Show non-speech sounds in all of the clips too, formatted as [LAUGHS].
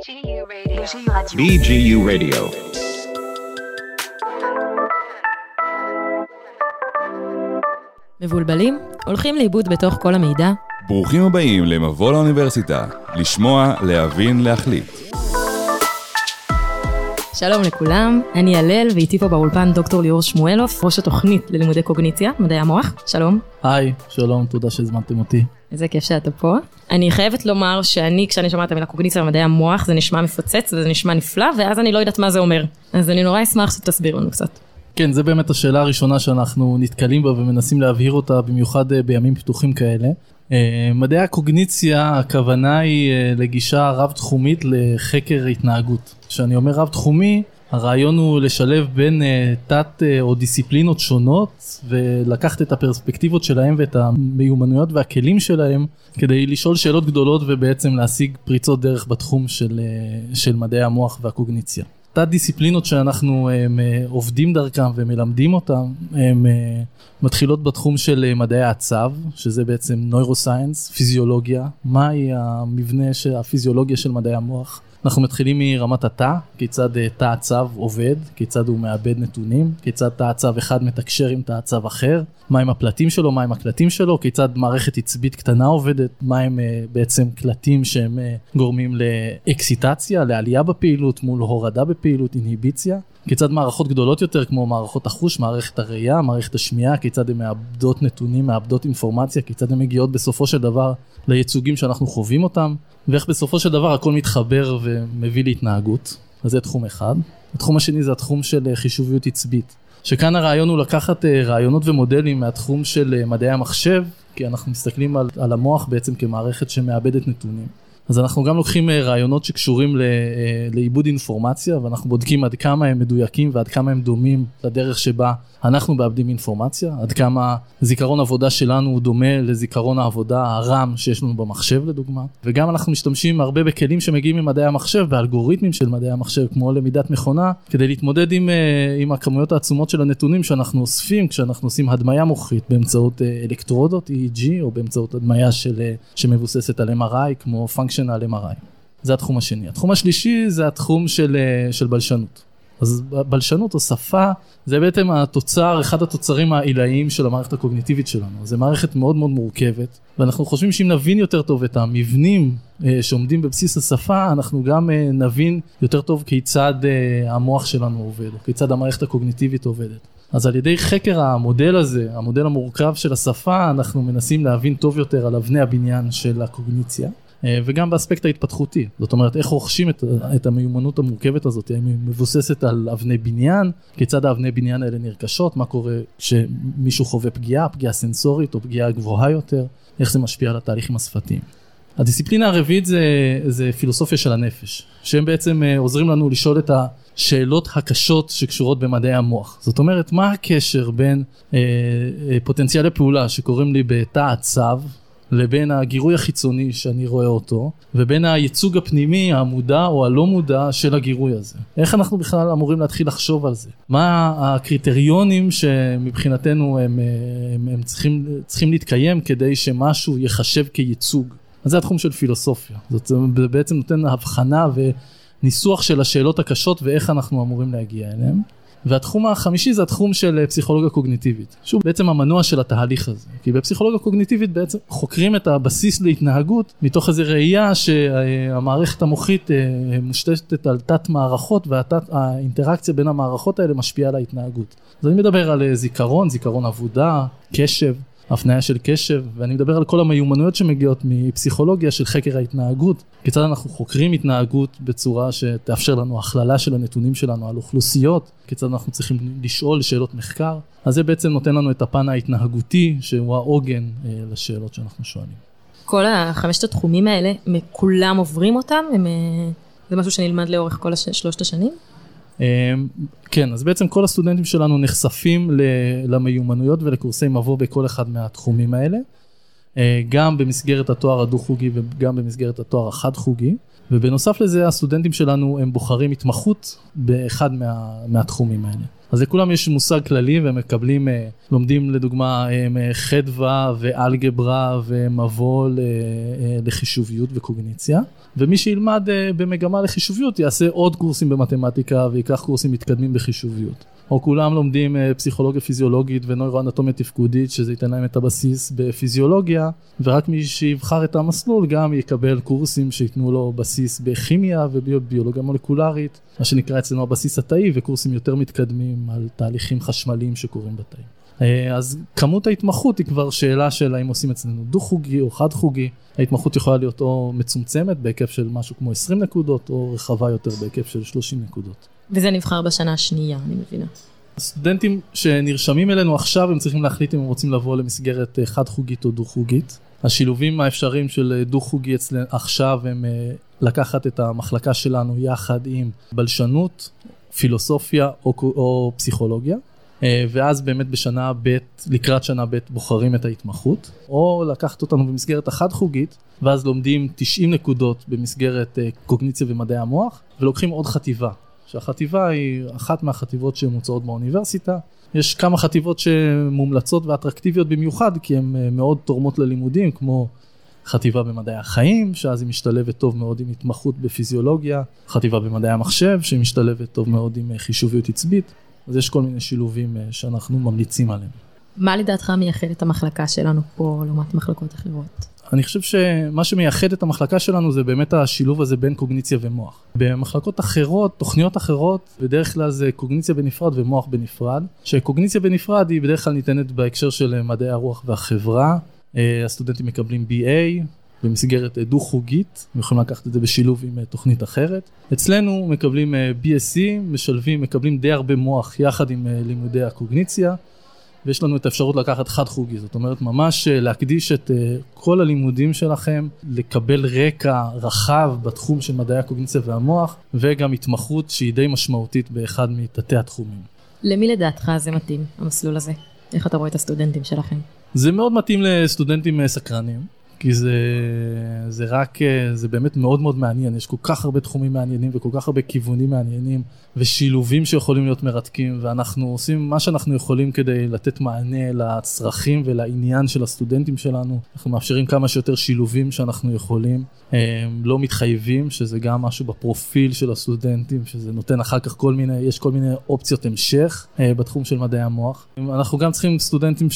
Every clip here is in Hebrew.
BGU Radio. BGU Radio. מבולבלים? הולכים לאיבוד בתוך כל המידע? ברוכים הבאים למבוא לאוניברסיטה, לשמוע, להבין, להחליט. שלום לכולם, אני הלל ואיתי פה באולפן דוקטור ליאור שמואלוף, ראש התוכנית ללימודי קוגניציה, מדעי המוח. שלום. היי, שלום, תודה שהזמנתם אותי. איזה כיף שאתה פה. אני חייבת לומר שאני, כשאני שומעת את המילה קוגניציה ומדעי המוח, זה נשמע מפוצץ וזה נשמע נפלא, ואז אני לא יודעת מה זה אומר. אז אני נורא אשמח שתסביר לנו קצת. כן, זה באמת השאלה הראשונה שאנחנו נתקלים בה ומנסים להבהיר אותה, במיוחד אה, בימים פתוחים כאלה. אה, מדעי הקוגניציה, הכוונה היא אה, לגישה רב-תחומית לחקר התנהגות. כשאני אומר רב-תחומי, הרעיון הוא לשלב בין תת או דיסציפלינות שונות ולקחת את הפרספקטיבות שלהם ואת המיומנויות והכלים שלהם כדי לשאול שאלות גדולות ובעצם להשיג פריצות דרך בתחום של, של מדעי המוח והקוגניציה. תת דיסציפלינות שאנחנו הם, אה, עובדים דרכם ומלמדים אותם, הן אה, מתחילות בתחום של אה, מדעי הצו, שזה בעצם נוירוסיינס, פיזיולוגיה, מהי המבנה, הפיזיולוגיה של מדעי המוח. אנחנו מתחילים מרמת התא, כיצד אה, תא הצו עובד, כיצד הוא מאבד נתונים, כיצד תא הצו אחד מתקשר עם תא הצו אחר, מהם הפלטים שלו, מהם הקלטים שלו, כיצד מערכת עצבית קטנה עובדת, מהם uh, בעצם קלטים שהם uh, גורמים לאקסיטציה, לעלייה בפעילות מול הורדה בפעילות, אינהיביציה. כיצד מערכות גדולות יותר כמו מערכות החוש, מערכת הראייה, מערכת השמיעה, כיצד הן מאבדות נתונים, מאבדות אינפורמציה, כיצד הן מגיעות בסופו של דבר לייצוגים שאנחנו חווים אותם, ואיך בסופו של דבר הכל מתחבר ומביא להתנהגות. אז זה תחום אחד. התחום השני זה התחום של אה, חישוביות עצבית. שכאן הרעיון הוא לקחת אה, רעיונות ומודלים מהתחום של אה, מדעי המחשב, כי אנחנו מסתכלים על, על המוח בעצם כמערכת שמאבדת נתונים. אז אנחנו גם לוקחים אה, רעיונות שקשורים אה, לעיבוד אינפורמציה ואנחנו בודקים עד כמה הם מדויקים ועד כמה הם דומים לדרך שבה אנחנו מאבדים אינפורמציה, עד כמה זיכרון עבודה שלנו הוא דומה לזיכרון העבודה הרם שיש לנו במחשב לדוגמה, וגם אנחנו משתמשים הרבה בכלים שמגיעים ממדעי המחשב, באלגוריתמים של מדעי המחשב כמו למידת מכונה, כדי להתמודד עם, אה, עם הכמויות העצומות של הנתונים שאנחנו אוספים כשאנחנו עושים הדמיה מוחית באמצעות אלקטרודות EEG או באמצעות הדמיה של, שמבוססת על MRI כמו function functional MRI. זה התחום השני. התחום השלישי זה התחום של, אה, של בלשנות. אז בלשנות או שפה זה בעצם התוצר, אחד התוצרים העילאיים של המערכת הקוגניטיבית שלנו. זה מערכת מאוד מאוד מורכבת ואנחנו חושבים שאם נבין יותר טוב את המבנים אה, שעומדים בבסיס השפה, אנחנו גם אה, נבין יותר טוב כיצד המוח שלנו עובד, או כיצד המערכת הקוגניטיבית עובדת. אז על ידי חקר המודל הזה, המודל המורכב של השפה, אנחנו מנסים להבין טוב יותר על אבני הבניין של הקוגניציה. אה, וגם באספקט ההתפתחותי, זאת אומרת איך רוכשים את, את המיומנות המורכבת הזאת, האם היא מבוססת על אבני בניין, כיצד האבני בניין האלה נרכשות, מה קורה כשמישהו חווה פגיעה, פגיעה סנסורית או פגיעה גבוהה יותר, איך זה משפיע על התהליכים השפתיים. הדיסציפלינה הרביעית זה, זה פילוסופיה של הנפש, שהם בעצם אה, עוזרים לנו לשאול את השאלות הקשות שקשורות במדעי המוח. זאת אומרת, מה הקשר בין אה, אה, פוטנציאלי פעולה שקוראים לי בתא הצו, לבין הגירוי החיצוני שאני רואה אותו, ובין הייצוג הפנימי המודע או הלא מודע של הגירוי הזה. איך אנחנו בכלל אמורים להתחיל לחשוב על זה? מה הקריטריונים שמבחינתנו הם, הם, הם צריכים, צריכים להתקיים כדי שמשהו ייחשב כייצוג? אז זה התחום של פילוסופיה. זאת בעצם נותן הבחנה וניסוח של השאלות הקשות ואיך אנחנו אמורים להגיע אליהן. והתחום החמישי זה התחום של אה, פסיכולוגיה קוגניטיבית, שהוא בעצם המנוע של התהליך הזה. כי בפסיכולוגיה קוגניטיבית בעצם חוקרים את הבסיס להתנהגות מתוך איזו ראייה שהמערכת המוחית אה, מושתתת על תת מערכות והאינטראקציה בין המערכות האלה משפיעה על ההתנהגות. אז אני מדבר על אה, זיכרון, זיכרון עבודה, קשב, הפניה של קשב, ואני מדבר על כל המיומנויות שמגיעות מפסיכולוגיה של חקר ההתנהגות, כיצד אנחנו חוקרים התנהגות בצורה שתאפשר לנו הכללה של הנתונים שלנו על אוכלוסיות, כיצד אנחנו צריכים לשאול שאלות מחקר, אז זה בעצם נותן לנו את הפן ההתנהגותי שהוא העוגן אה, לשאלות שאנחנו שואלים. כל החמשת התחומים האלה, כולם עוברים אותם? הם, אה, זה משהו שנלמד לאורך כל שלושת השנים? אמ, כן, אז בעצם כל הסטודנטים שלנו נחשפים למיומנויות ולקורסי מבוא בכל אחד מהתחומים האלה, אה, גם במסגרת התואר הדו-חוגי וגם במסגרת התואר החד-חוגי, ובנוסף לזה הסטודנטים שלנו הם בוחרים התמחות באחד מה, מהתחומים האלה. אז לכולם יש מושג כללי והם מקבלים, אה, לומדים לדוגמה אה, חדווה ואלגברה ומבוא אה, לחישוביות וקוגניציה. ומי שילמד במגמה לחישוביות יעשה עוד קורסים במתמטיקה ויקח קורסים מתקדמים בחישוביות. או כולם לומדים פסיכולוגיה פיזיולוגית ונוירואנטומיה תפקודית שזה ייתן להם את הבסיס בפיזיולוגיה ורק מי שיבחר את המסלול גם יקבל קורסים שייתנו לו בסיס בכימיה וביולוגיה מולקולרית מה שנקרא אצלנו הבסיס התאי וקורסים יותר מתקדמים על תהליכים חשמליים שקורים בתאי. אה, אז כמות ההתמחות היא כבר שאלה של האם עושים אצלנו דו-חוגי או חד-חוגי. ההתמחות יכולה להיות או מצומצמת בהיקף של משהו כמו 20 נקודות או רחבה יותר בהיקף של 30 נקודות. וזה נבחר בשנה השנייה, אני מבינה. הסטודנטים שנרשמים אלינו עכשיו הם צריכים להחליט אם הם רוצים לבוא למסגרת אה, חד-חוגית או דו-חוגית. השילובים האפשריים של אה, דו-חוגי אצלנו עכשיו הם לקחת את המחלקה שלנו יחד עם בלשנות, פילוסופיה או, או פסיכולוגיה. אה, ואז באמת בשנה ב', לקראת שנה ב', בוחרים את ההתמחות, או לקחת אותנו במסגרת החד-חוגית, ואז לומדים 90 נקודות במסגרת אה, קוגניציה ומדעי המוח, ולוקחים עוד חטיבה, שהחטיבה היא אחת מהחטיבות שמוצעות באוניברסיטה. יש כמה חטיבות שמומלצות ואטרקטיביות במיוחד, כי הן אה, מאוד תורמות ללימודים, כמו חטיבה במדעי החיים, שאז היא משתלבת טוב מאוד עם התמחות בפיזיולוגיה, חטיבה במדעי המחשב, שהיא משתלבת טוב מאוד עם אה, חישוביות עצבית. אז יש כל מיני שילובים אה, שאנחנו ממליצים עליהם. מה לדעתך מייחד את המחלקה שלנו פה לעומת מחלקות אחרות? אני חושב שמה שמייחד את המחלקה שלנו זה באמת השילוב הזה בין קוגניציה ומוח. במחלקות אחרות, תוכניות אחרות, בדרך כלל זה קוגניציה בנפרד ומוח בנפרד. שקוגניציה בנפרד היא בדרך כלל ניתנת בהקשר של מדעי הרוח והחברה. אה, הסטודנטים מקבלים BA במסגרת אה, דו-חוגית, הם יכולים לקחת את זה בשילוב עם אה, תוכנית אחרת. אצלנו מקבלים BSc, משלבים, מקבלים די הרבה מוח יחד עם לימודי הקוגניציה. ויש לנו את האפשרות לקחת חד חוגי, זאת אומרת ממש להקדיש את כל הלימודים שלכם, לקבל רקע רחב בתחום של מדעי הקוגניציה והמוח, וגם התמחות שהיא די משמעותית באחד מתתי התחומים. למי לדעתך זה מתאים, המסלול הזה? איך אתה רואה את הסטודנטים שלכם? זה מאוד מתאים לסטודנטים סקרנים. כי זה, זה רק, זה באמת מאוד מאוד מעניין, יש כל כך הרבה תחומים מעניינים וכל כך הרבה כיוונים מעניינים ושילובים שיכולים להיות מרתקים ואנחנו עושים מה שאנחנו יכולים כדי לתת מענה לצרכים ולעניין של הסטודנטים שלנו, אנחנו מאפשרים כמה שיותר שילובים שאנחנו יכולים, הם לא מתחייבים, שזה גם משהו בפרופיל של הסטודנטים, שזה נותן אחר כך כל מיני, יש כל מיני אופציות המשך אה, בתחום של מדעי המוח. אנחנו גם צריכים סטודנטים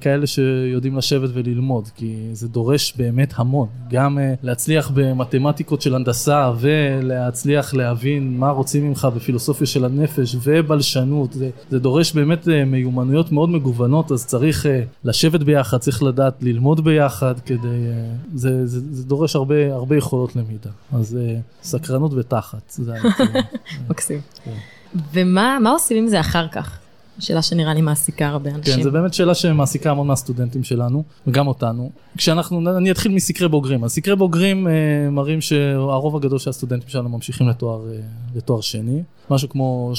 כאלה שיודעים לשבת וללמוד, כי זה דור דורש באמת המון, גם uh, להצליח במתמטיקות של הנדסה ולהצליח להבין מה רוצים ממך בפילוסופיה של הנפש ובלשנות, זה, זה דורש באמת uh, מיומנויות מאוד מגוונות, אז צריך uh, לשבת ביחד, צריך לדעת ללמוד ביחד כדי, זה, זה, זה דורש הרבה, הרבה יכולות למידה, אז סקרנות ותחת, זה [LAUGHS] מקסים. כן. ומה עושים עם זה אחר כך? שאלה שנראה לי מעסיקה הרבה אנשים. כן, זו באמת שאלה שמעסיקה המון מהסטודנטים שלנו, וגם אותנו. כשאנחנו, אני אתחיל מסקרי בוגרים. אז סקרי בוגרים אה, מראים שהרוב הגדול של הסטודנטים שלנו ממשיכים לתואר, אה, לתואר שני. משהו כמו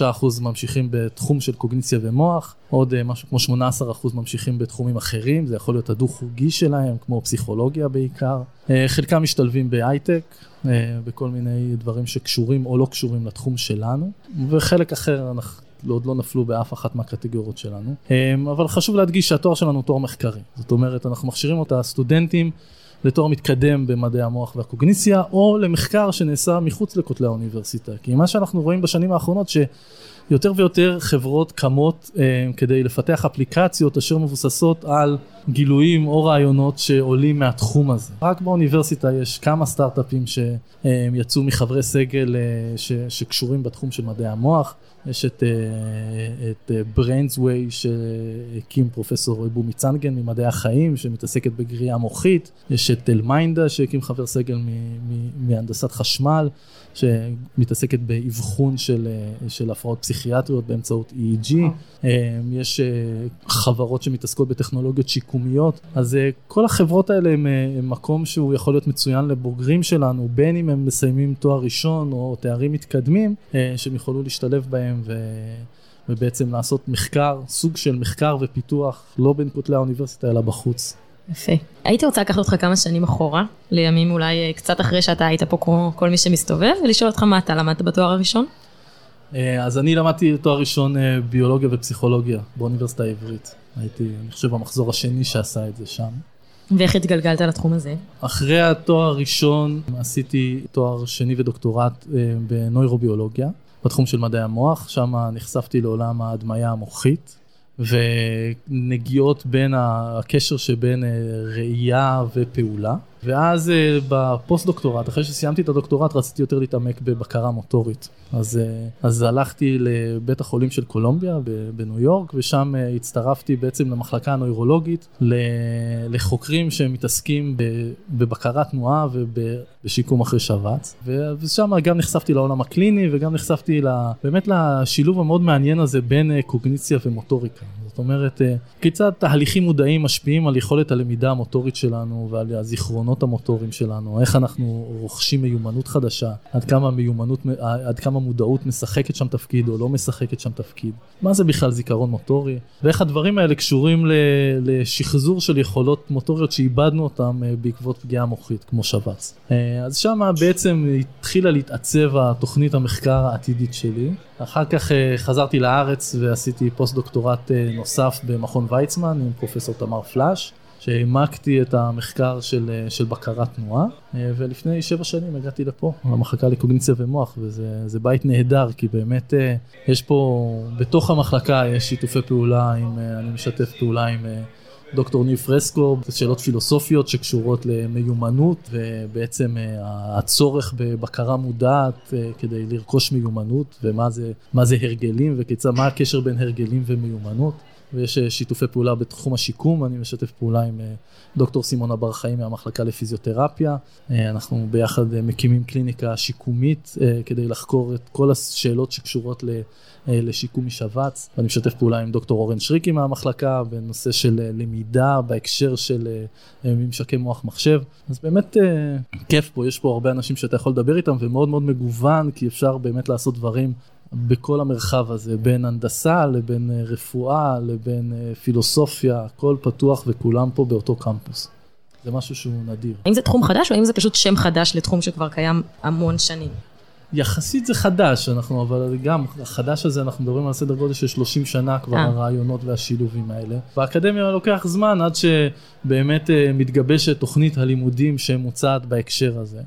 36% ממשיכים בתחום של קוגניציה ומוח, עוד אה, משהו כמו 18% ממשיכים בתחומים אחרים, זה יכול להיות הדו-חוגי שלהם, כמו פסיכולוגיה בעיקר. אה, חלקם משתלבים בהייטק, אה, בכל מיני דברים שקשורים או לא קשורים לתחום שלנו, וחלק אחר אנחנו... עוד לא נפלו באף אחת מהקטגוריות שלנו. אמ, אבל חשוב להדגיש שהתואר שלנו הוא תואר מחקרי. זאת אומרת, אנחנו מכשירים את הסטודנטים לתואר מתקדם במדעי המוח והקוגניציה, או למחקר שנעשה מחוץ לכותלי האוניברסיטה. כי מה שאנחנו רואים בשנים האחרונות, שיותר ויותר חברות קמות אה, כדי לפתח אפליקציות אשר מבוססות על גילויים או רעיונות שעולים מהתחום הזה. רק באוניברסיטה יש כמה סטארט-אפים שיצאו מחברי סגל אה, שקשורים בתחום של מדעי המוח. יש את, אה, את BrainsWay שהקים פרופסור בומי צנגן ממדעי החיים שמתעסקת בגרייה מוחית, יש את ElMindA שהקים חבר סגל מהנדסת חשמל שמתעסקת באבחון של, של הפרעות פסיכיאטריות באמצעות EEG, אה, יש חברות שמתעסקות בטכנולוגיות שיקומיות, אז כל החברות האלה הם, הם מקום שהוא יכול להיות מצוין לבוגרים שלנו, בין אם הם מסיימים תואר ראשון או תארים מתקדמים, שהם יוכלו להשתלב בהם. שלהם ו... ובעצם לעשות מחקר, סוג של מחקר ופיתוח, לא בין כותלי האוניברסיטה אלא בחוץ. יפה. הייתי רוצה לקחת אותך כמה שנים אחורה, לימים אולי אה, קצת אחרי שאתה היית פה כמו כל מי שמסתובב, ולשאול אותך מה אתה למדת בתואר הראשון? אה, אז אני למדתי תואר ראשון אה, ביולוגיה ופסיכולוגיה באוניברסיטה העברית. הייתי, אני חושב, המחזור השני שעשה את זה שם. ואיך התגלגלת לתחום הזה? אחרי התואר הראשון עשיתי תואר שני ודוקטורט בנוירוביולוגיה, בתחום של מדעי המוח, שם נחשפתי לעולם ההדמיה המוחית. ונגיעות בין הקשר שבין ראייה ופעולה. ואז אה, בפוסט דוקטורט, אחרי שסיימתי את הדוקטורט, רציתי יותר להתעמק בבקרה מוטורית. אז, אה, אז הלכתי לבית החולים של קולומביה בניו יורק, ושם אה, הצטרפתי בעצם למחלקה הנוירולוגית, לחוקרים שמתעסקים בבקרת תנועה ובשיקום אחרי שבץ. ושם גם נחשפתי לעולם הקליני וגם נחשפתי באמת לשילוב המאוד מעניין הזה בין קוגניציה ומוטוריקה. זאת אומרת, אה, כיצד תהליכים מודעים משפיעים על יכולת הלמידה המוטורית שלנו ועל הזיכרונות המוטוריים שלנו, איך אנחנו רוכשים מיומנות חדשה, עד כמה מיומנות, עד כמה מודעות משחקת שם תפקיד או לא משחקת שם תפקיד, מה זה בכלל זיכרון מוטורי, ואיך הדברים האלה קשורים לשחזור של יכולות מוטוריות שאיבדנו אותן אה, בעקבות פגיעה מוחית, כמו שבץ. אה, אז שם בעצם התחילה להתעצב התוכנית המחקר העתידית שלי. אחר כך אה, חזרתי לארץ ועשיתי פוסט דוקטורט אה, נוסף במכון ויצמן עם פרופסור תמר פלאש, שהעמקתי את המחקר של, אה, של בקרת תנועה, ולפני שבע שנים הגעתי לפה, למחלקה לקוגניציה ומוח, וזה בית נהדר, כי באמת יש פה, בתוך המחלקה יש שיתופי פעולה, עם, אני משתף פעולה עם דוקטור ניב פרסקו, שאלות פילוסופיות שקשורות למיומנות ובעצם אה, הצורך בבקרה מודעת אה, כדי לרכוש מיומנות ומה זה, זה הרגלים וכיצד, מה הקשר בין הרגלים ומיומנות. ויש אה, שיתופי פעולה בתחום השיקום, אני משתף פעולה עם דוקטור סימון אבר חיים מהמחלקה לפיזיותרפיה. אנחנו ביחד מקימים קליניקה שיקומית כדי לחקור את כל השאלות שקשורות אה, לשיקום משבץ. ואני משתף פעולה עם דוקטור אורן שריקי מהמחלקה בנושא של אה, למידה בהקשר של אה, ממשקי מוח מחשב. אז באמת כיף פה, יש פה הרבה אנשים שאתה יכול לדבר איתם ומאוד מאוד מגוון, כי אפשר באמת לעשות דברים בכל המרחב הזה, בין הנדסה לבין רפואה לבין פילוסופיה, הכל פתוח וכולם פה באותו קמפוס. זה משהו שהוא נדיר. האם זה תחום חדש או האם זה פשוט שם חדש לתחום שכבר קיים המון שנים? יחסית זה חדש, אנחנו, אבל גם החדש הזה, אנחנו מדברים על סדר גודל של 30 שנה כבר, אה. הרעיונות והשילובים האלה. באקדמיה לוקח זמן עד שבאמת אה, מתגבשת תוכנית הלימודים שמוצעת בהקשר הזה.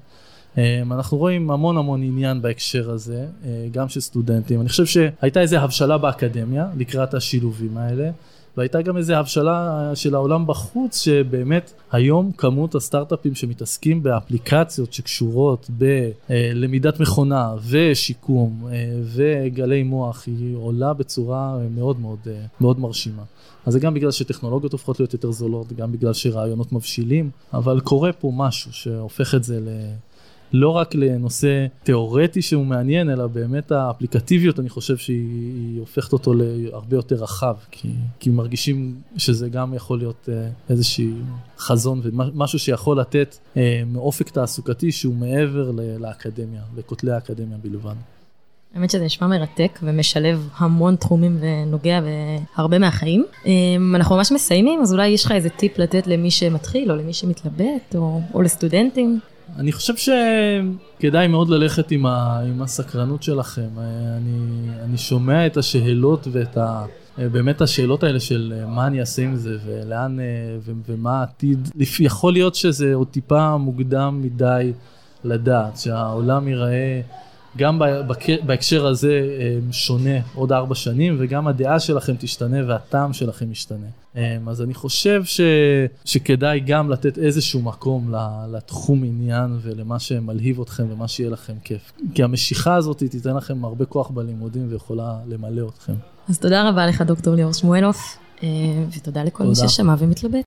אה, אנחנו רואים המון המון עניין בהקשר הזה, גם של סטודנטים. אני חושב שהייתה איזו הבשלה באקדמיה לקראת השילובים האלה. והייתה גם איזו הבשלה של העולם בחוץ, שבאמת היום כמות הסטארט-אפים שמתעסקים באפליקציות שקשורות בלמידת מכונה ושיקום אה, וגלי מוח, היא עולה בצורה מאוד מאוד, אה, מאוד מרשימה. אז זה גם בגלל שטכנולוגיות הופכות להיות יותר זולות, גם בגלל שרעיונות מבשילים, אבל קורה פה משהו שהופך את זה ל... לא רק לנושא תיאורטי שהוא מעניין, אלא באמת האפליקטיביות, אני חושב שהיא הופכת אותו להרבה יותר רחב, כי, כי מרגישים שזה גם יכול להיות אה, איזשהו חזון ומשהו שיכול לתת אה, מאופק תעסוקתי שהוא מעבר לאקדמיה, לכותלי האקדמיה בלבד. האמת שזה נשמע מרתק ומשלב המון תחומים ונוגע בהרבה מהחיים. אה, אנחנו ממש מסיימים, אז אולי יש לך איזה טיפ לתת למי שמתחיל או למי שמתלבט או, או לסטודנטים? אני חושב שכדאי מאוד ללכת עם, ה, עם הסקרנות שלכם. אני, אני שומע את השאלות ואת ה... באמת השאלות האלה של מה אני אעשה עם זה ולאן ו, ומה העתיד. יכול להיות שזה עוד טיפה מוקדם מדי לדעת, שהעולם ייראה גם בהקשר הזה שונה עוד ארבע שנים וגם הדעה שלכם תשתנה והטעם שלכם ישתנה. אמ, אז אני חושב ש, שכדאי גם לתת איזשהו מקום לתחום עניין ולמה שמלהיב אתכם ומה שיהיה לכם כיף. כי המשיכה הזאת תיתן לכם הרבה כוח בלימודים ויכולה למלא אתכם. אז תודה רבה לך דוקטור ליאור שמואלוף, אה, ותודה לכל תודה. מי ששמע ומתלבט.